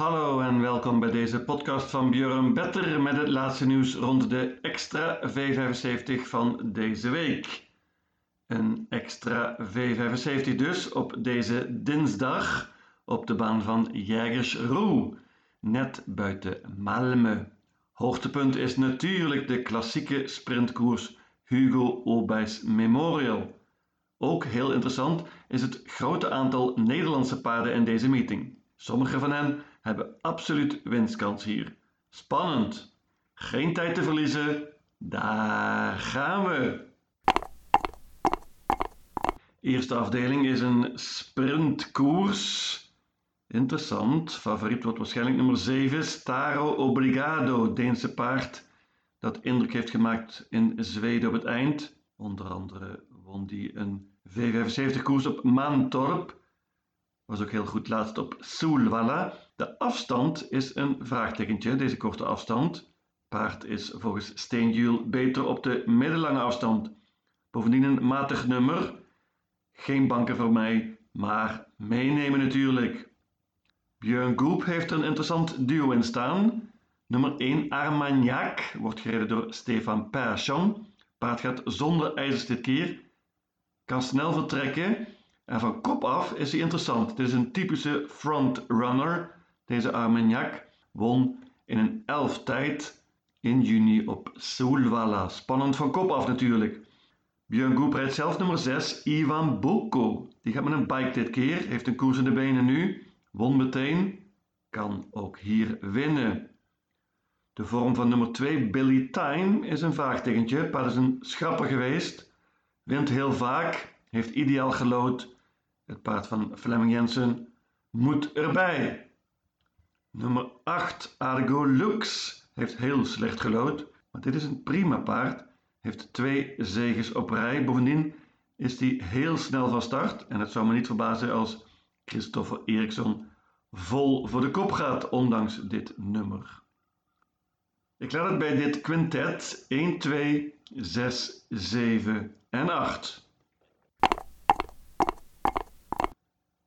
Hallo en welkom bij deze podcast van Björn Better met het laatste nieuws rond de extra V75 van deze week. Een extra V75 dus op deze dinsdag op de baan van Jägersroe, net buiten Malmö. Hoogtepunt is natuurlijk de klassieke sprintkoers Hugo Obijs Memorial. Ook heel interessant is het grote aantal Nederlandse paarden in deze meeting. Sommige van hen hebben absoluut winstkans hier. Spannend. Geen tijd te verliezen. Daar gaan we. Eerste afdeling is een sprintkoers. Interessant. Favoriet wordt waarschijnlijk nummer 7, Staro Obrigado, Deense paard. Dat indruk heeft gemaakt in Zweden op het eind. Onder andere won die een V75-koers op Mantorp. Was ook heel goed laatst op Solvalla. De afstand is een vraagtekentje, deze korte afstand. Paard is volgens Steenjuul beter op de middellange afstand. Bovendien een matig nummer. Geen banken voor mij, maar meenemen natuurlijk. Björn Goop heeft een interessant duo in staan. Nummer 1 Armagnac wordt gereden door Stefan Persson. Paard gaat zonder ijzers dit keer. Kan snel vertrekken. En van kop af is hij interessant. Het is een typische frontrunner. Deze Armagnac won in een elf tijd in juni op Solvalla. Spannend van kop af natuurlijk. Björn Goop rijdt zelf nummer 6, Ivan Boko. Die gaat met een bike dit keer, heeft een koers in de benen nu. Won meteen, kan ook hier winnen. De vorm van nummer 2, Billy Time, is een vraagtekentje. Paard is een schrapper geweest. Wint heel vaak, heeft ideaal gelood. Het paard van Fleming Jensen moet erbij. Nummer 8, Argo Lux, heeft heel slecht gelood. Maar dit is een prima paard. Heeft twee zegens op rij. Bovendien is hij heel snel van start. En het zou me niet verbazen als Christopher Eriksson vol voor de kop gaat, ondanks dit nummer. Ik laat het bij dit quintet 1, 2, 6, 7 en 8.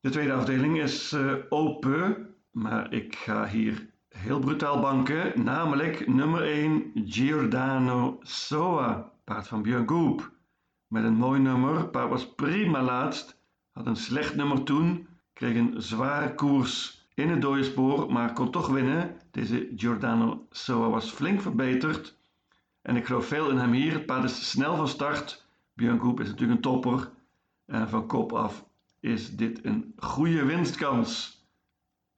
De tweede afdeling is uh, open, maar ik ga hier heel brutaal banken, namelijk nummer 1 Giordano Soa, paard van Björn. Met een mooi nummer, paard was prima laatst, had een slecht nummer toen, kreeg een zware koers in het dode spoor, maar kon toch winnen. Deze Giordano Soa was flink verbeterd en ik geloof veel in hem hier. Het paard is snel van start. Björn is natuurlijk een topper en van kop af is dit een goede winstkans.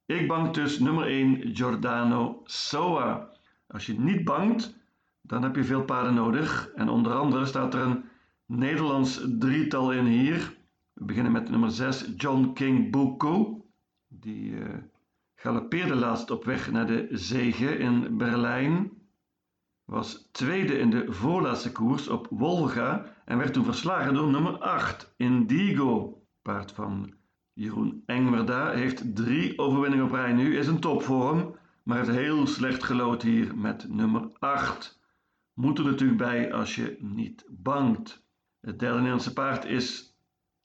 Ik bank dus nummer 1 Giordano Soa. Als je niet bangt, dan heb je veel paarden nodig. En onder andere staat er een Nederlands drietal in hier. We beginnen met nummer 6 John King Buko. Die uh, galopeerde laatst op weg naar de zege in Berlijn. Was tweede in de voorlaatste koers op Wolga en werd toen verslagen door nummer 8 Indigo. Paard van Jeroen Engwerda heeft drie overwinningen op rij nu, is een topvorm, maar heeft heel slecht gelood hier met nummer 8. Moet er natuurlijk bij als je niet bangt. Het derde Nederlandse paard is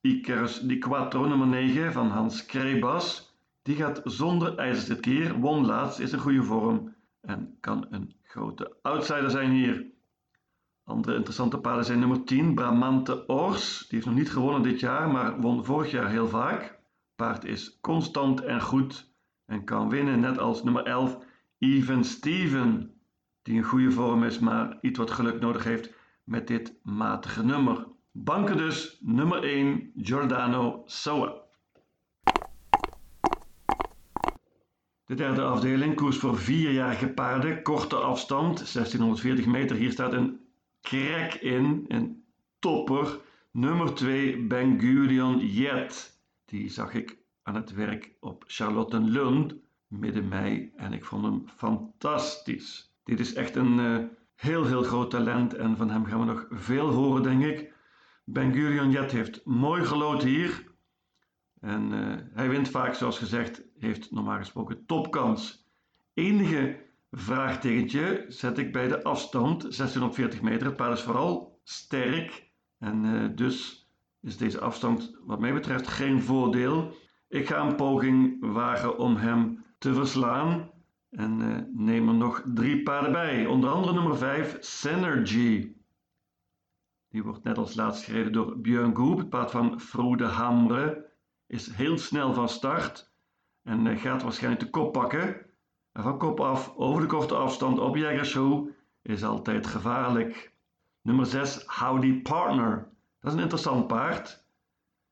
Icarus Di Quattro, nummer 9 van Hans Krebas. Die gaat zonder ijzers dit keer, won laatst, is een goede vorm en kan een grote outsider zijn hier. Andere interessante paarden zijn nummer 10, Bramante Ors. Die heeft nog niet gewonnen dit jaar, maar won vorig jaar heel vaak. Paard is constant en goed en kan winnen, net als nummer 11 Even Steven, die een goede vorm is, maar iets wat geluk nodig heeft met dit matige nummer. Banken dus nummer 1 Giordano Soa. De derde afdeling, koers voor vierjarige paarden, korte afstand, 1640 meter. Hier staat een crack in, een topper. Nummer 2 Ben Gurion Jet. Die zag ik aan het werk op Charlottenlund midden mei en ik vond hem fantastisch. Dit is echt een uh, heel, heel groot talent en van hem gaan we nog veel horen, denk ik. Ben Gurion Jet heeft mooi gelood hier. En uh, hij wint vaak, zoals gezegd, heeft normaal gesproken topkans. Enige vraagtekentje zet ik bij de afstand, 1640 meter. Het paard is vooral sterk en uh, dus is deze afstand wat mij betreft geen voordeel. Ik ga een poging wagen om hem te verslaan. En uh, neem er nog drie paarden bij. Onder andere nummer 5, Synergy. Die wordt net als laatst gereden door Björn Goop, het paard van Frode Hamre. Is heel snel van start en uh, gaat waarschijnlijk de kop pakken. En van kop af, over de korte afstand op Jägershow, is altijd gevaarlijk. Nummer 6, Howdy Partner. Dat is een interessant paard.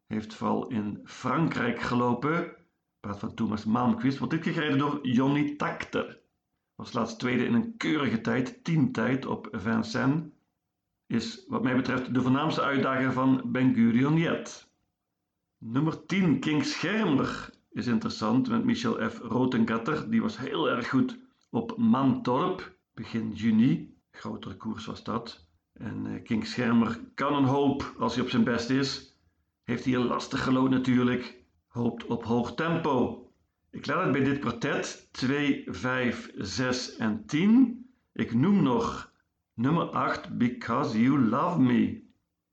Heeft vooral in Frankrijk gelopen. Paard van Thomas Malmquist wordt dit gereden door Johnny Takter. Was laatst tweede in een keurige tijd, tijd op Vincennes. Is wat mij betreft de voornaamste uitdager van Ben. Nummer 10, King Schermer, is interessant met Michel F. Rotengatter. Die was heel erg goed op Mantorp begin juni. Grotere koers was dat. En uh, King Schermer kan een hoop als hij op zijn best is. Heeft hier lastig gelood natuurlijk. Hoopt op hoog tempo. Ik laat het bij dit kwartet 2, 5, 6 en 10. Ik noem nog nummer 8 Because You Love Me.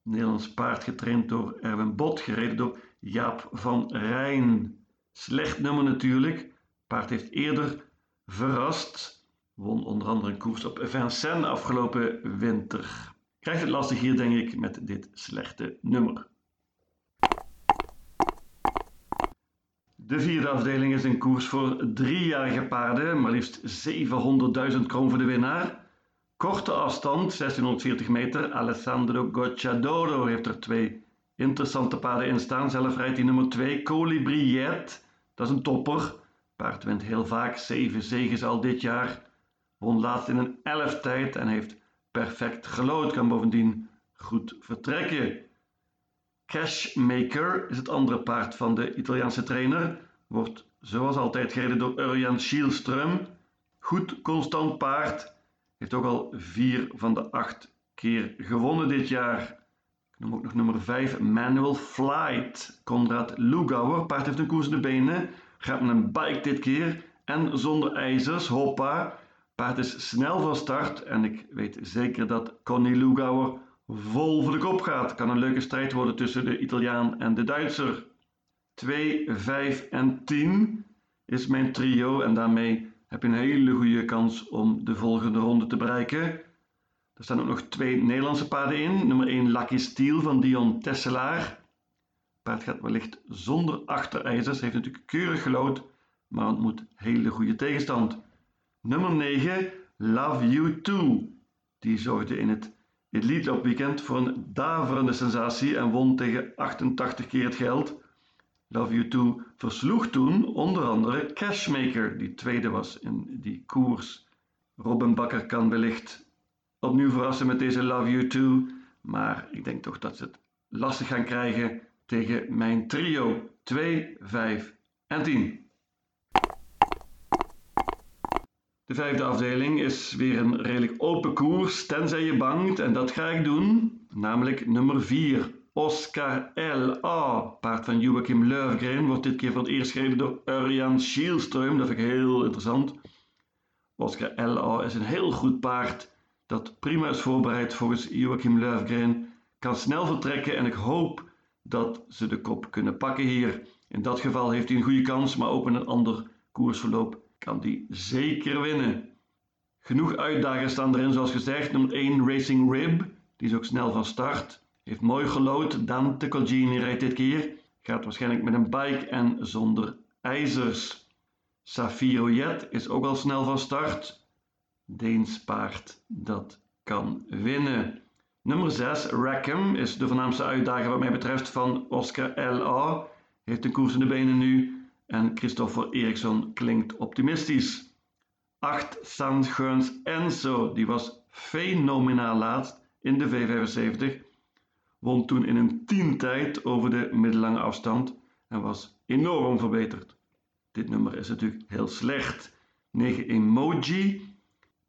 Nederlands paard getraind door Erwin Bot, gereden door Jaap van Rijn. Slecht nummer natuurlijk. Paard heeft eerder verrast. Won onder andere een koers op Vincennes afgelopen winter. Krijgt het lastig hier, denk ik, met dit slechte nummer. De vierde afdeling is een koers voor driejarige paarden, maar liefst 700.000 kroon voor de winnaar. Korte afstand, 1640 meter. Alessandro Gocciadoro heeft er twee interessante paarden in staan. Zelf rijdt hij nummer 2, Colibriet. Dat is een topper. Paard wint heel vaak, zeven zegens al dit jaar. Won laatst in een elf tijd en heeft perfect gelood. Kan bovendien goed vertrekken. Cashmaker is het andere paard van de Italiaanse trainer. Wordt zoals altijd gereden door Urjan Schielström. Goed constant paard. Heeft ook al vier van de acht keer gewonnen dit jaar. Ik noem ook nog nummer 5, Manual Flight. Konrad Lugauer. Paard heeft een koers in de benen. Gaat met een bike dit keer. En zonder ijzers. Hoppa. Paard is snel van start. En ik weet zeker dat Connie Lugauer vol voor de kop gaat. Kan een leuke strijd worden tussen de Italiaan en de Duitser. 2, 5 en 10 is mijn trio. En daarmee heb je een hele goede kans om de volgende ronde te bereiken. Er staan ook nog twee Nederlandse paarden in. Nummer 1 Lucky Steel van Dion Tesselaar. Paard gaat wellicht zonder achterijzers. Heeft natuurlijk keurig gelood, maar ontmoet hele goede tegenstand. Nummer 9 Love You Too. Die zorgde in het Elite Weekend voor een daverende sensatie en won tegen 88 keer het geld. Love You Too versloeg toen onder andere Cashmaker, die tweede was in die koers. Robin Bakker kan wellicht opnieuw verrassen met deze Love You Too, maar ik denk toch dat ze het lastig gaan krijgen tegen mijn trio 2, 5 en 10. De vijfde afdeling is weer een redelijk open koers, tenzij je bangt, en dat ga ik doen, namelijk nummer 4. Oscar L.A. Paard van Joachim Löfgren wordt dit keer voor het eerst gereden door Urjan Schielström. Dat vind ik heel interessant. Oscar L.A. is een heel goed paard dat prima is voorbereid volgens Joachim Löfgren. Kan snel vertrekken en ik hoop dat ze de kop kunnen pakken hier. In dat geval heeft hij een goede kans, maar ook een ander koersverloop kan hij zeker winnen. Genoeg uitdagers staan erin, zoals gezegd. Nummer 1 Racing Rib, die is ook snel van start. Heeft mooi gelood. Dan Colgini rijdt dit keer. Gaat waarschijnlijk met een bike en zonder ijzers. Safiro Jet is ook al snel van start. Deens paard dat kan winnen. Nummer 6, Rackham, is de voornaamste uitdager wat mij betreft van Oscar L.A. Heeft een koers in de benen nu en Christopher Eriksson klinkt optimistisch. 8, Sandgeurns Enzo, die was fenomenaal laatst in de V75 won toen in een tientijd over de middellange afstand en was enorm verbeterd. Dit nummer is natuurlijk heel slecht. 9 Emoji,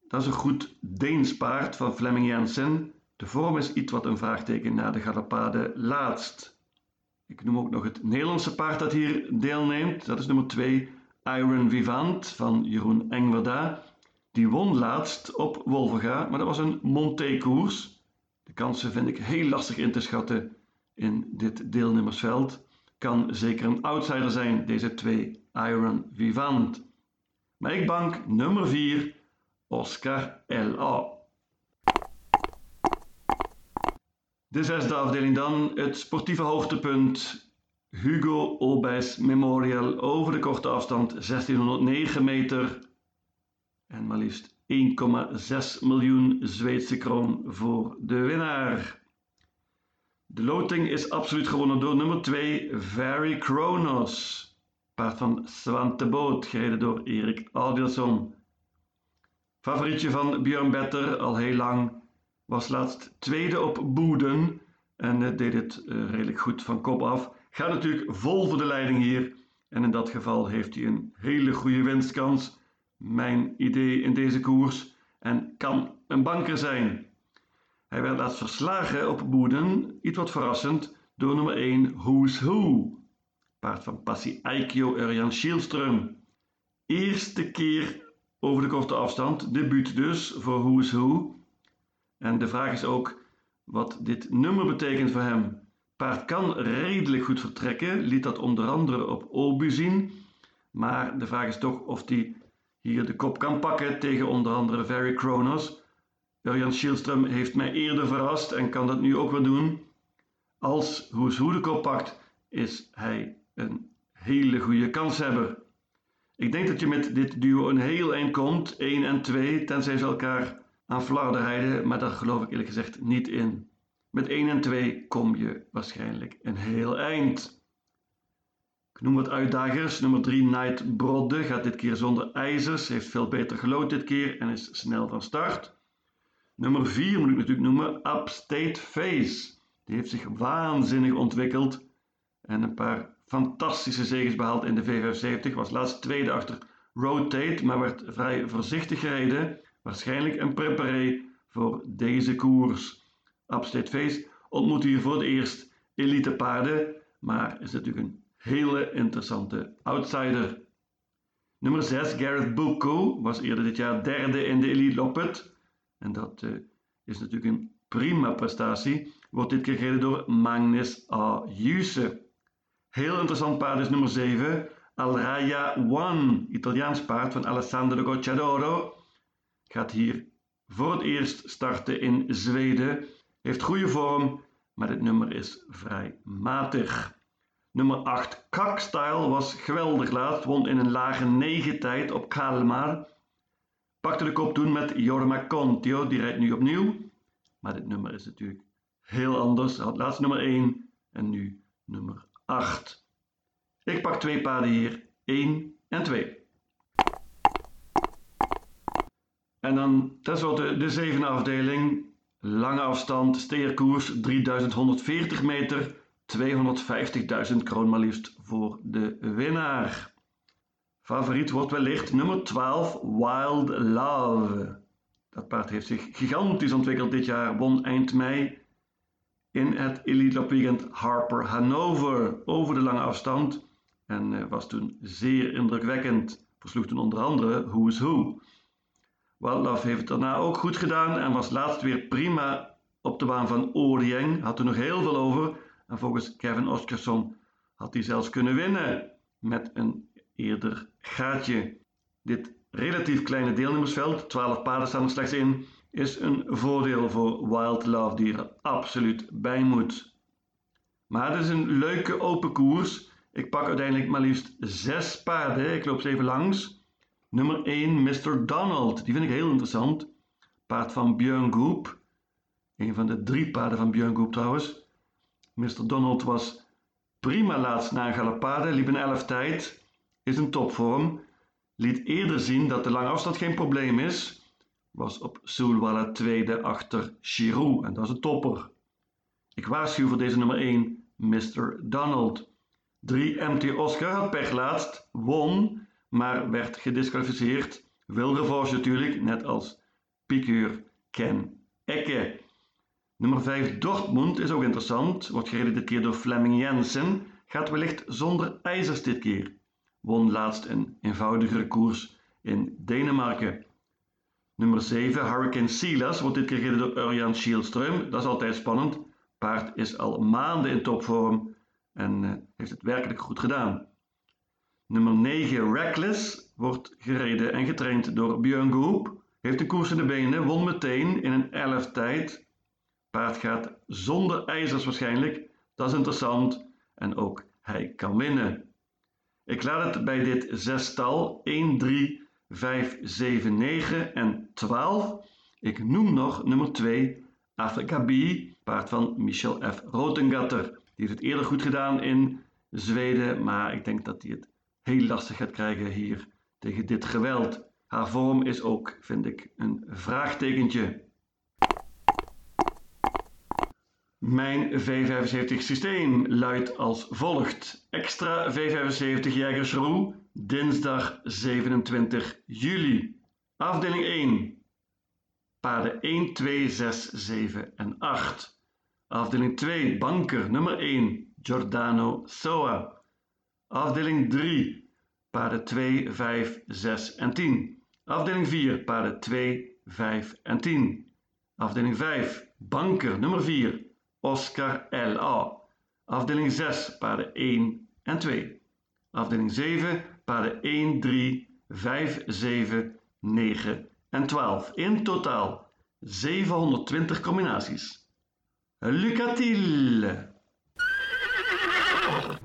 dat is een goed Deens paard van Flemming Jensen. De vorm is iets wat een vraagteken na de galopade laatst. Ik noem ook nog het Nederlandse paard dat hier deelneemt. Dat is nummer 2, Iron Vivant van Jeroen Engwerda. Die won laatst op Wolverga, maar dat was een Monté-koers. De kansen vind ik heel lastig in te schatten in dit deelnemersveld. Kan zeker een outsider zijn, deze twee Iron Vivant. Maar ik bank nummer 4, Oscar L.A. De zesde afdeling dan, het sportieve hoogtepunt. Hugo Olbijs Memorial over de korte afstand 1609 meter. En maar liefst 1,6 miljoen Zweedse kroon voor de winnaar. De loting is absoluut gewonnen door nummer 2, Very Kronos. Paard van Svante Boot, gereden door Erik Adielsson. Favorietje van Björn Better, al heel lang, was laatst tweede op Boeden en eh, deed het eh, redelijk goed van kop af. Gaat natuurlijk vol voor de leiding hier en in dat geval heeft hij een hele goede winstkans. Mijn idee in deze koers en kan een banker zijn. Hij werd laatst verslagen op Boeden, iets wat verrassend, door nummer 1 Who's Who. Paard van Passie Aikio Urjan Schielström. Eerste keer over de korte afstand, debuut dus voor Who's Who. En de vraag is ook wat dit nummer betekent voor hem. Paard kan redelijk goed vertrekken, liet dat onder andere op Obu zien. Maar de vraag is toch of hij hier de kop kan pakken tegen onder andere Very Kronos. Urjan Schielström heeft mij eerder verrast en kan dat nu ook weer doen. Als Hoes Hoe de kop pakt, is hij een hele goede kanshebber. Ik denk dat je met dit duo een heel eind komt, 1 en 2, tenzij ze elkaar aan rijden, maar daar geloof ik eerlijk gezegd niet in. Met 1 en 2 kom je waarschijnlijk een heel eind. Ik noem wat uitdagers. Nummer 3 Night Brodde gaat dit keer zonder ijzers, heeft veel beter gelood dit keer en is snel van start. Nummer 4 moet ik natuurlijk noemen Upstate Face. Die heeft zich waanzinnig ontwikkeld en een paar fantastische zegens behaald in de V75. Was laatst tweede achter Rotate, maar werd vrij voorzichtig gereden. Waarschijnlijk een preparé voor deze koers. Face ontmoet hier voor het eerst elite paarden, maar is natuurlijk een hele interessante outsider. Nummer 6, Gareth Bucco, was eerder dit jaar derde in de Elite Loppet. En dat uh, is natuurlijk een prima prestatie. Wordt dit keer door Magnus A. Juse. Heel interessant paard is nummer 7, Alraya One, Italiaans paard van Alessandro Gocciadoro. Gaat hier voor het eerst starten in Zweden. Heeft goede vorm, maar dit nummer is vrij matig. Nummer 8, Kakstyle, was geweldig laatst. Won in een lage 9 tijd op Kalmar. Pakte de kop toen met Jorma Contio, die rijdt nu opnieuw. Maar dit nummer is natuurlijk heel anders. Hij had laatst nummer 1 en nu nummer 8. Ik pak twee paarden hier, 1 en 2. En dan tenslotte de zevende afdeling. Lange afstand, steerkoers 3140 meter, 250.000 kroon maar liefst voor de winnaar. Favoriet wordt wellicht nummer 12, Wild Love. Dat paard heeft zich gigantisch ontwikkeld dit jaar, won eind mei in het Elite Weekend Harper Hanover over de lange afstand en eh, was toen zeer indrukwekkend. Versloeg toen onder andere Who's Who. Wild Love heeft het daarna ook goed gedaan en was laatst weer prima op de baan van Orieng. Had er nog heel veel over en volgens Kevin Oscarsson had hij zelfs kunnen winnen met een eerder gaatje. Dit relatief kleine deelnemersveld, 12 paarden staan er slechts in, is een voordeel voor Wild Love die er absoluut bij moet. Maar het is een leuke open koers. Ik pak uiteindelijk maar liefst 6 paarden. Ik loop ze even langs. Nummer 1, Mr. Donald. Die vind ik heel interessant. Paard van Björn Goop. Een van de drie paarden van Björn Goop trouwens. Mr. Donald was prima laatst na een galopade, liep een 11 tijd, is een topvorm, liet eerder zien dat de lange afstand geen probleem is, was op Soulwalla tweede achter Giroud en dat is een topper. Ik waarschuw voor deze nummer 1, Mr. Donald. 3 MT Oscar had pech laatst, won, maar werd gedisqualificeerd. Wil revanche natuurlijk, net als Piqueur Ken Ecke. Nummer 5 Dortmund is ook interessant. Wordt gereden dit keer door Fleming Jensen. Gaat wellicht zonder ijzers dit keer. Won laatst een eenvoudigere koers in Denemarken. Nummer 7 Hurricane Silas wordt dit keer gereden door Urjan Schielström. Dat is altijd spannend. Paard is al maanden in topvorm en uh, heeft het werkelijk goed gedaan. Nummer 9 Reckless wordt gereden en getraind door Björn Goop. Heeft de koers in de benen, won meteen in een 11 tijd. Paard gaat zonder ijzers waarschijnlijk. Dat is interessant. En ook hij kan winnen. Ik laat het bij dit zestal 1, 3, 5, 7, 9 en 12. Ik noem nog nummer 2 Africa B, paard van Michel F. Rotengatter. Die heeft het eerder goed gedaan in Zweden, maar ik denk dat hij het heel lastig gaat krijgen hier tegen dit geweld. Haar vorm is ook, vind ik, een vraagtekentje. Mijn V75 systeem luidt als volgt. Extra V75 Jägersroe, dinsdag 27 juli. Afdeling 1. Paarden 1, 2, 6, 7 en 8. Afdeling 2. Banker nummer 1. Giordano Soa. Afdeling 3. Paarden 2, 5, 6 en 10. Afdeling 4. Paarden 2, 5 en 10. Afdeling 5. Banker nummer 4. Oscar L.A. Afdeling 6, paarden 1 en 2. Afdeling 7, paarden 1, 3, 5, 7, 9 en 12. In totaal 720 combinaties. Lucatiel!